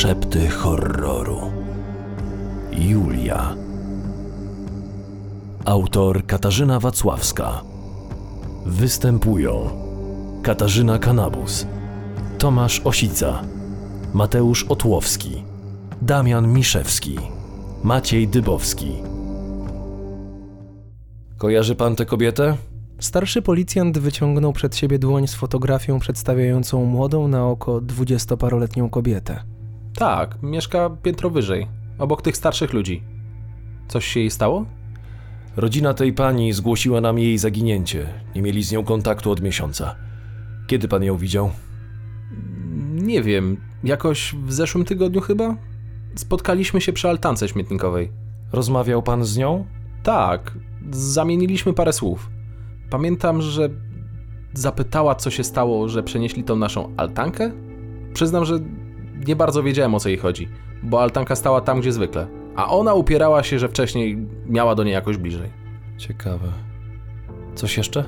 Szepty horroru. Julia. Autor Katarzyna Wacławska. Występują Katarzyna Kanabus, Tomasz Osica, Mateusz Otłowski, Damian Miszewski, Maciej Dybowski. Kojarzy pan tę kobietę? Starszy policjant wyciągnął przed siebie dłoń z fotografią przedstawiającą młodą na oko dwudziestoparoletnią kobietę. Tak, mieszka piętro wyżej, obok tych starszych ludzi. Coś się jej stało? Rodzina tej pani zgłosiła nam jej zaginięcie. Nie mieli z nią kontaktu od miesiąca. Kiedy pan ją widział? Nie wiem, jakoś w zeszłym tygodniu chyba? Spotkaliśmy się przy altance śmietnikowej. Rozmawiał pan z nią? Tak, zamieniliśmy parę słów. Pamiętam, że zapytała, co się stało, że przenieśli tą naszą altankę? Przyznam, że nie bardzo wiedziałem o co jej chodzi, bo altanka stała tam, gdzie zwykle, a ona upierała się, że wcześniej miała do niej jakoś bliżej. Ciekawe. Coś jeszcze?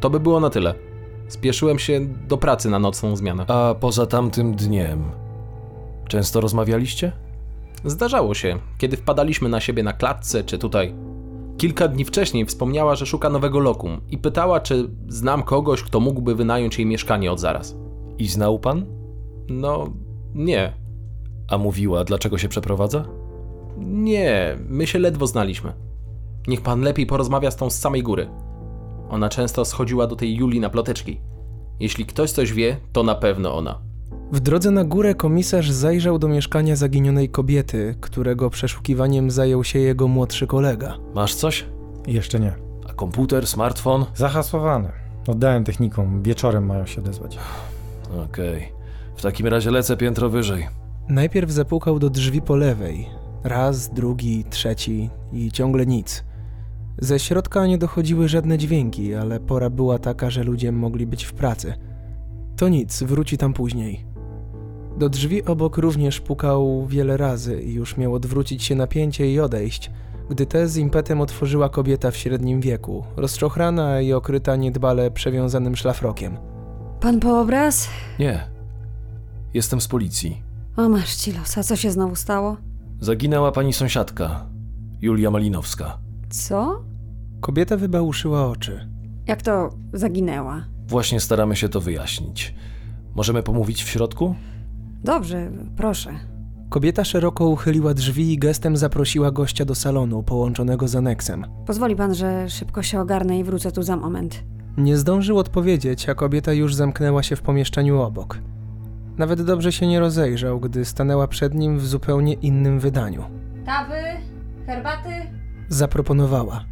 To by było na tyle. Spieszyłem się do pracy na nocną zmianę. A poza tamtym dniem. Często rozmawialiście? Zdarzało się, kiedy wpadaliśmy na siebie na klatce czy tutaj. Kilka dni wcześniej wspomniała, że szuka nowego lokum i pytała, czy znam kogoś, kto mógłby wynająć jej mieszkanie od zaraz. I znał pan? No, nie. A mówiła, dlaczego się przeprowadza? Nie, my się ledwo znaliśmy. Niech pan lepiej porozmawia z tą z samej góry. Ona często schodziła do tej Julii na ploteczki. Jeśli ktoś coś wie, to na pewno ona. W drodze na górę komisarz zajrzał do mieszkania zaginionej kobiety, którego przeszukiwaniem zajął się jego młodszy kolega. Masz coś? Jeszcze nie. A komputer, smartfon? Zahasłowane. Oddałem technikom. Wieczorem mają się odezwać. Okej. W takim razie lecę piętro wyżej. Najpierw zapukał do drzwi po lewej. Raz, drugi, trzeci i ciągle nic. Ze środka nie dochodziły żadne dźwięki, ale pora była taka, że ludzie mogli być w pracy. To nic, wróci tam później. Do drzwi obok również pukał wiele razy i już miał odwrócić się napięcie i odejść, gdy te z impetem otworzyła kobieta w średnim wieku, rozczochrana i okryta niedbale przewiązanym szlafrokiem. Pan po obraz? Nie. Jestem z policji. O, masz ci los. A co się znowu stało? Zaginęła pani sąsiadka, Julia Malinowska. Co? Kobieta wybałuszyła oczy. Jak to zaginęła? Właśnie staramy się to wyjaśnić. Możemy pomówić w środku? Dobrze, proszę. Kobieta szeroko uchyliła drzwi i gestem zaprosiła gościa do salonu połączonego z aneksem. Pozwoli pan, że szybko się ogarnę i wrócę tu za moment. Nie zdążył odpowiedzieć, a kobieta już zamknęła się w pomieszczeniu obok. Nawet dobrze się nie rozejrzał, gdy stanęła przed nim w zupełnie innym wydaniu. Kawy? Herbaty? Zaproponowała.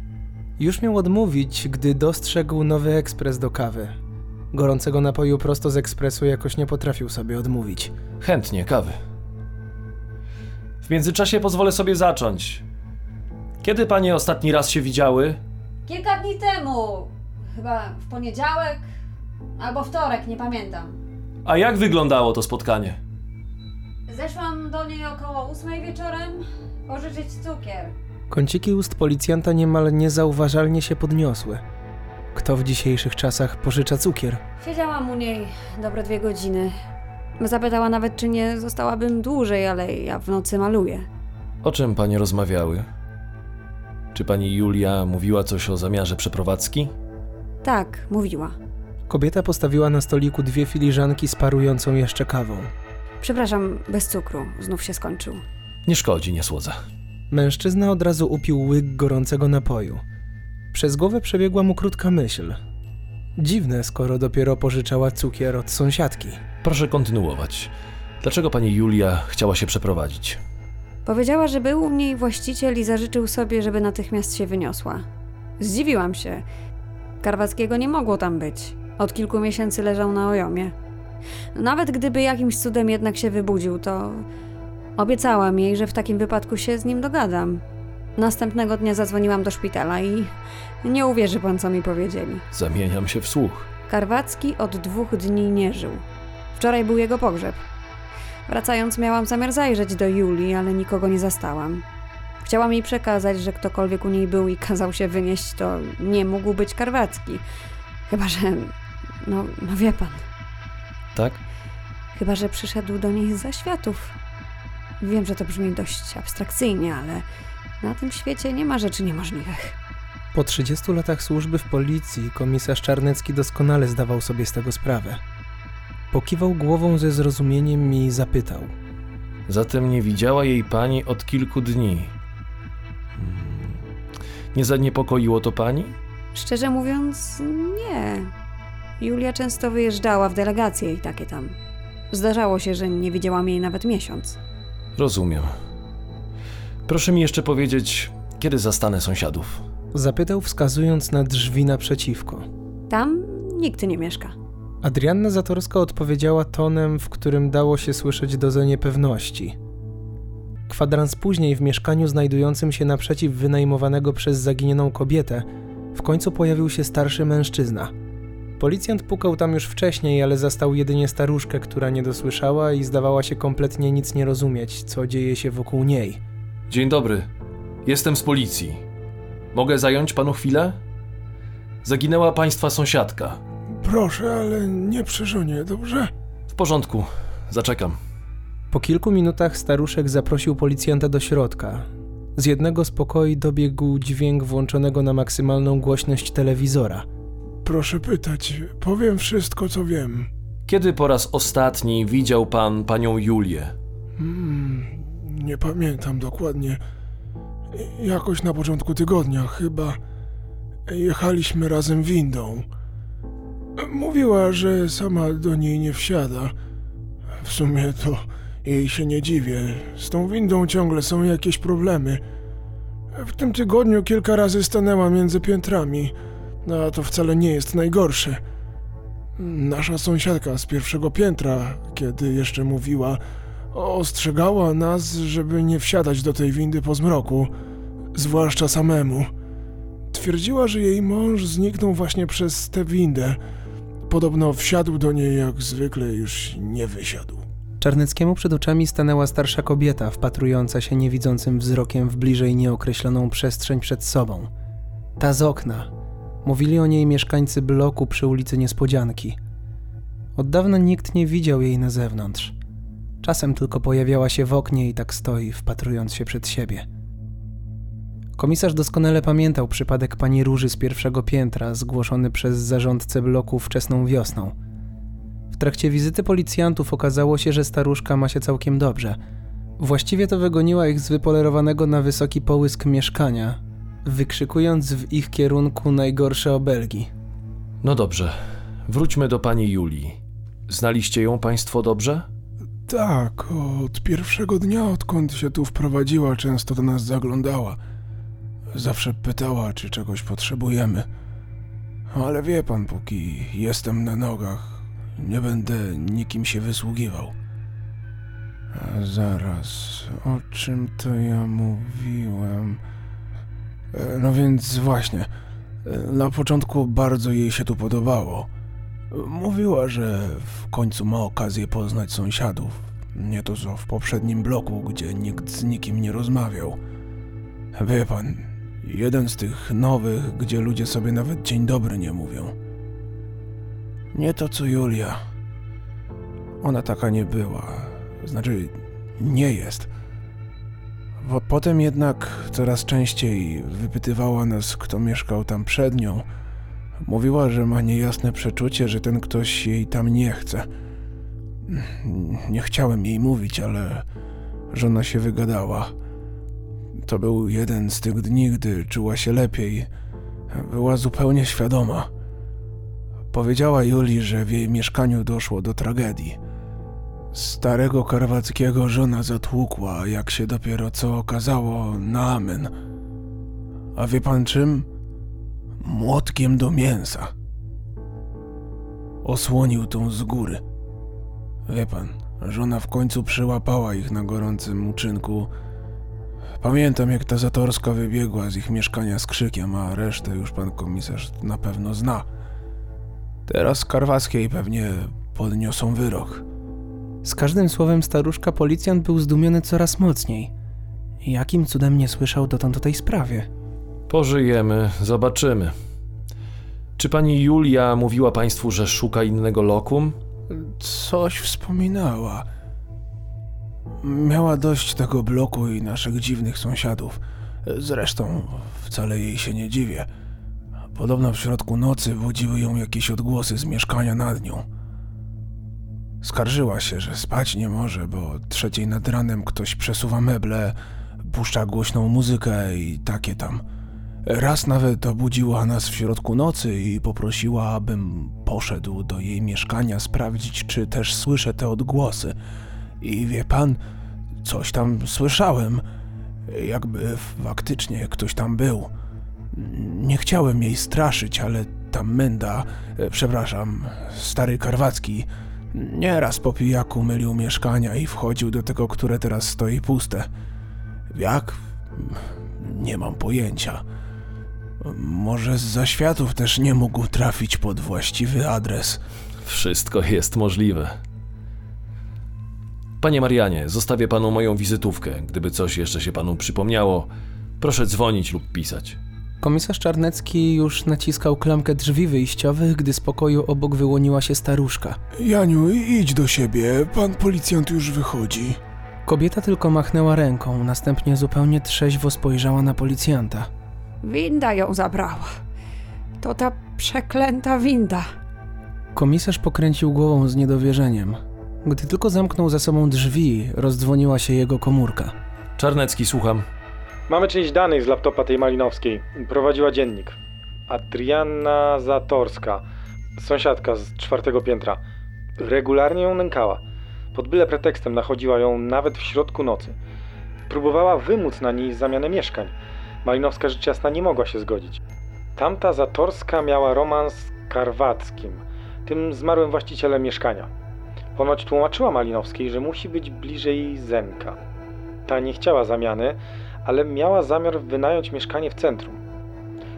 Już miał odmówić, gdy dostrzegł nowy ekspres do kawy. Gorącego napoju prosto z ekspresu jakoś nie potrafił sobie odmówić. Chętnie, kawy. W międzyczasie pozwolę sobie zacząć. Kiedy panie ostatni raz się widziały? Kilka dni temu. Chyba w poniedziałek albo wtorek, nie pamiętam. A jak wyglądało to spotkanie? Zeszłam do niej około ósmej wieczorem pożyczyć cukier. Kąciki ust policjanta niemal niezauważalnie się podniosły. Kto w dzisiejszych czasach pożycza cukier? Siedziałam u niej dobre dwie godziny. Zapytała nawet, czy nie zostałabym dłużej, ale ja w nocy maluję. O czym panie rozmawiały? Czy pani Julia mówiła coś o zamiarze przeprowadzki? Tak, mówiła. Kobieta postawiła na stoliku dwie filiżanki z parującą jeszcze kawą. Przepraszam, bez cukru. Znów się skończył. Nie szkodzi, nie słodza. Mężczyzna od razu upił łyk gorącego napoju. Przez głowę przebiegła mu krótka myśl. Dziwne, skoro dopiero pożyczała cukier od sąsiadki. Proszę kontynuować. Dlaczego pani Julia chciała się przeprowadzić? Powiedziała, że był u niej właściciel i zażyczył sobie, żeby natychmiast się wyniosła. Zdziwiłam się. Karwackiego nie mogło tam być. Od kilku miesięcy leżał na ojomie. Nawet gdyby jakimś cudem jednak się wybudził, to obiecałam jej, że w takim wypadku się z nim dogadam. Następnego dnia zadzwoniłam do szpitala i nie uwierzy pan, co mi powiedzieli. Zamieniam się w słuch. Karwacki od dwóch dni nie żył. Wczoraj był jego pogrzeb. Wracając, miałam zamiar zajrzeć do Julii, ale nikogo nie zastałam. Chciałam jej przekazać, że ktokolwiek u niej był i kazał się wynieść, to nie mógł być Karwacki. Chyba, że. No, no wie pan. Tak? Chyba, że przyszedł do niej z zaświatów. Wiem, że to brzmi dość abstrakcyjnie, ale na tym świecie nie ma rzeczy niemożliwych. Po 30 latach służby w policji komisarz Czarnecki doskonale zdawał sobie z tego sprawę. Pokiwał głową ze zrozumieniem i zapytał. Zatem nie widziała jej pani od kilku dni. Hmm. Nie zaniepokoiło to pani? Szczerze mówiąc, nie. Julia często wyjeżdżała w delegacje i takie tam. Zdarzało się, że nie widziałam jej nawet miesiąc. Rozumiem. Proszę mi jeszcze powiedzieć, kiedy zastanę sąsiadów. Zapytał wskazując na drzwi naprzeciwko. Tam nikt nie mieszka. Adrianna Zatorska odpowiedziała tonem, w którym dało się słyszeć dozę niepewności. Kwadrans później w mieszkaniu znajdującym się naprzeciw wynajmowanego przez zaginioną kobietę w końcu pojawił się starszy mężczyzna. Policjant pukał tam już wcześniej, ale zastał jedynie staruszkę, która nie dosłyszała i zdawała się kompletnie nic nie rozumieć, co dzieje się wokół niej. Dzień dobry. Jestem z policji. Mogę zająć panu chwilę? Zaginęła państwa sąsiadka. Proszę, ale nie przy żonie, dobrze? W porządku, zaczekam. Po kilku minutach staruszek zaprosił policjanta do środka. Z jednego z pokoi dobiegł dźwięk włączonego na maksymalną głośność telewizora. Proszę pytać, powiem wszystko, co wiem. Kiedy po raz ostatni widział pan panią Julię? Hmm, nie pamiętam dokładnie. Jakoś na początku tygodnia chyba. Jechaliśmy razem windą. Mówiła, że sama do niej nie wsiada. W sumie to jej się nie dziwię. Z tą windą ciągle są jakieś problemy. W tym tygodniu kilka razy stanęła między piętrami, no, a to wcale nie jest najgorsze. Nasza sąsiadka z pierwszego piętra, kiedy jeszcze mówiła, ostrzegała nas, żeby nie wsiadać do tej windy po zmroku, zwłaszcza samemu. Twierdziła, że jej mąż zniknął właśnie przez tę windę. Podobno wsiadł do niej jak zwykle, już nie wysiadł. Czarneckiemu przed oczami stanęła starsza kobieta, wpatrująca się niewidzącym wzrokiem w bliżej nieokreśloną przestrzeń przed sobą. Ta z okna. Mówili o niej mieszkańcy bloku przy ulicy Niespodzianki. Od dawna nikt nie widział jej na zewnątrz. Czasem tylko pojawiała się w oknie i tak stoi, wpatrując się przed siebie. Komisarz doskonale pamiętał przypadek pani Róży z pierwszego piętra, zgłoszony przez zarządcę bloku wczesną wiosną. W trakcie wizyty policjantów okazało się, że staruszka ma się całkiem dobrze. Właściwie to wygoniła ich z wypolerowanego na wysoki połysk mieszkania, wykrzykując w ich kierunku najgorsze obelgi. No dobrze, wróćmy do pani Julii. Znaliście ją państwo dobrze? Tak, od pierwszego dnia, odkąd się tu wprowadziła, często do nas zaglądała. Zawsze pytała, czy czegoś potrzebujemy. Ale wie pan, póki jestem na nogach, nie będę nikim się wysługiwał. A zaraz, o czym to ja mówiłem? E, No więc właśnie, e, na początku bardzo jej się tu podobało. Mówiła, że w końcu ma okazję poznać sąsiadów. Nie to co w poprzednim bloku, gdzie nikt z nikim nie rozmawiał. Wie pan, jeden z tych nowych, gdzie ludzie sobie nawet dzień dobry nie mówią. Nie to co Julia. Ona taka nie była. Znaczy, nie jest. Po, potem jednak coraz częściej wypytywała nas, kto mieszkał tam przed nią. Mówiła, że ma niejasne przeczucie, że ten ktoś jej tam nie chce. Nie chciałem jej mówić, ale żona się wygadała. To był jeden z tych dni, gdy czuła się lepiej. Była zupełnie świadoma. Powiedziała Julii, że w jej mieszkaniu doszło do tragedii. Starego Karwackiego żona zatłukła, jak się dopiero co okazało, na amen. A wie pan czym? Młotkiem do mięsa. Osłonił tą z góry. Wie pan, żona w końcu przyłapała ich na gorącym uczynku. Pamiętam, jak ta Zatorska wybiegła z ich mieszkania z krzykiem, a resztę już pan komisarz na pewno zna. Teraz Karwackiej pewnie podniosą wyrok. Z każdym słowem staruszka policjant był zdumiony coraz mocniej. Jakim cudem nie słyszał dotąd o tej sprawie? Pożyjemy, zobaczymy. Czy pani Julia mówiła państwu, że szuka innego lokum? Coś wspominała. Miała dość tego bloku i naszych dziwnych sąsiadów. Zresztą wcale jej się nie dziwię. Podobno w środku nocy budziły ją jakieś odgłosy z mieszkania nad nią. Skarżyła się, że spać nie może, bo trzeciej nad ranem ktoś przesuwa meble, puszcza głośną muzykę i takie tam. Raz nawet obudziła nas w środku nocy i poprosiła, abym poszedł do jej mieszkania sprawdzić, czy też słyszę te odgłosy. I wie pan, coś tam słyszałem, jakby faktycznie ktoś tam był. Nie chciałem jej straszyć, ale ta menda, e, przepraszam, stary Karwacki, nieraz po pijaku mylił mieszkania i wchodził do tego, które teraz stoi puste. Jak? Nie mam pojęcia. Może z zaświatów też nie mógł trafić pod właściwy adres. Wszystko jest możliwe. Panie Marianie, zostawię panu moją wizytówkę. Gdyby coś jeszcze się panu przypomniało, proszę dzwonić lub pisać. Komisarz Czarnecki już naciskał klamkę drzwi wyjściowych, gdy z pokoju obok wyłoniła się staruszka. Janiu, idź do siebie, pan policjant już wychodzi. Kobieta tylko machnęła ręką, następnie zupełnie trzeźwo spojrzała na policjanta. Winda ją zabrała. To ta przeklęta winda. Komisarz pokręcił głową z niedowierzeniem. Gdy tylko zamknął za sobą drzwi, rozdzwoniła się jego komórka. Czarnecki, słucham. Mamy część danych z laptopa tej Malinowskiej. Prowadziła dziennik. Adrianna Zatorska, sąsiadka z czwartego piętra. Regularnie ją nękała. Pod byle pretekstem nachodziła ją nawet w środku nocy. Próbowała wymóc na niej zamianę mieszkań. Malinowska rzecz jasna nie mogła się zgodzić. Tamta Zatorska miała romans z Karwackim, tym zmarłym właścicielem mieszkania. Ponoć tłumaczyła Malinowskiej, że musi być bliżej Zenka. Ta nie chciała zamiany, ale miała zamiar wynająć mieszkanie w centrum.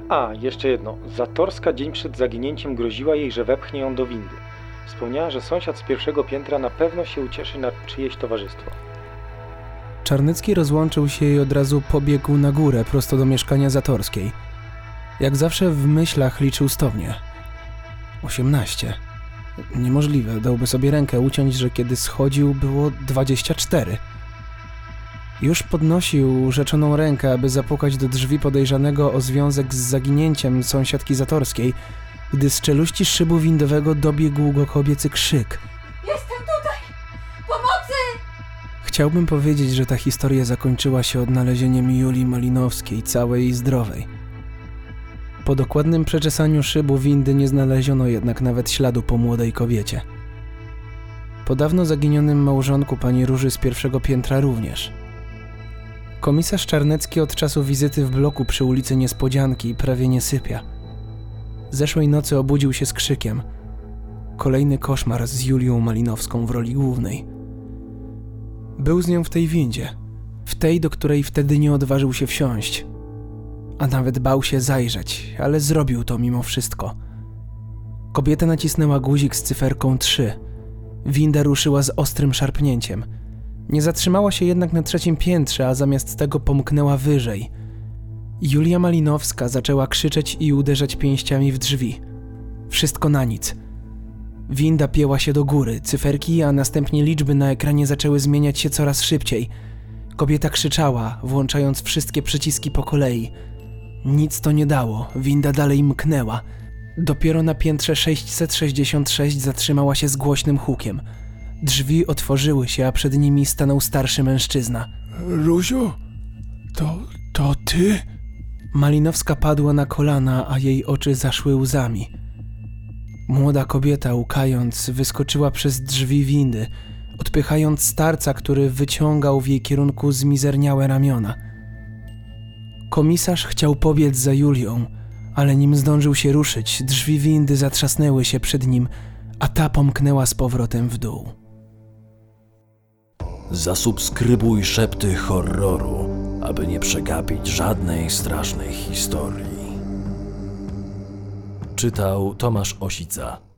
A, jeszcze jedno. Zatorska dzień przed zaginięciem groziła jej, że wepchnie ją do windy. Wspomniała, że sąsiad z pierwszego piętra na pewno się ucieszy na czyjeś towarzystwo. Czarnycki rozłączył się i od razu pobiegł na górę, prosto do mieszkania Zatorskiej. Jak zawsze w myślach liczył stopnie. Osiemnaście. Niemożliwe, dałby sobie rękę uciąć, że kiedy schodził było dwadzieścia cztery. Już podnosił rzeczoną rękę, aby zapukać do drzwi podejrzanego o związek z zaginięciem sąsiadki Zatorskiej, gdy z czeluści szybu windowego dobiegł go kobiecy krzyk. Jestem tutaj! Pomocy! Chciałbym powiedzieć, że ta historia zakończyła się odnalezieniem Julii Malinowskiej, całej i zdrowej. Po dokładnym przeczesaniu szybu windy nie znaleziono jednak nawet śladu po młodej kobiecie. Po dawno zaginionym małżonku pani Róży z pierwszego piętra również. Komisarz Czarnecki od czasu wizyty w bloku przy ulicy Niespodzianki prawie nie sypia. Zeszłej nocy obudził się z krzykiem. Kolejny koszmar z Julią Malinowską w roli głównej. Był z nią w tej windzie, w tej, do której wtedy nie odważył się wsiąść. A nawet bał się zajrzeć, ale zrobił to mimo wszystko. Kobieta nacisnęła guzik z cyferką 3. Winda ruszyła z ostrym szarpnięciem. Nie zatrzymała się jednak na trzecim piętrze, a zamiast tego pomknęła wyżej. Julia Malinowska zaczęła krzyczeć i uderzać pięściami w drzwi. Wszystko na nic. Winda pięła się do góry, cyferki, a następnie liczby na ekranie zaczęły zmieniać się coraz szybciej. Kobieta krzyczała, włączając wszystkie przyciski po kolei. Nic to nie dało, winda dalej mknęła. Dopiero na piętrze 666 zatrzymała się z głośnym hukiem. Drzwi otworzyły się, a przed nimi stanął starszy mężczyzna. Ruziu? To, to ty? Malinowska padła na kolana, a jej oczy zaszły łzami. Młoda kobieta, łkając, wyskoczyła przez drzwi windy, odpychając starca, który wyciągał w jej kierunku zmizerniałe ramiona. Komisarz chciał pobiec za Julią, ale nim zdążył się ruszyć, drzwi windy zatrzasnęły się przed nim, a ta pomknęła z powrotem w dół. Zasubskrybuj szepty horroru, aby nie przegapić żadnej strasznej historii. Czytał Tomasz Osica.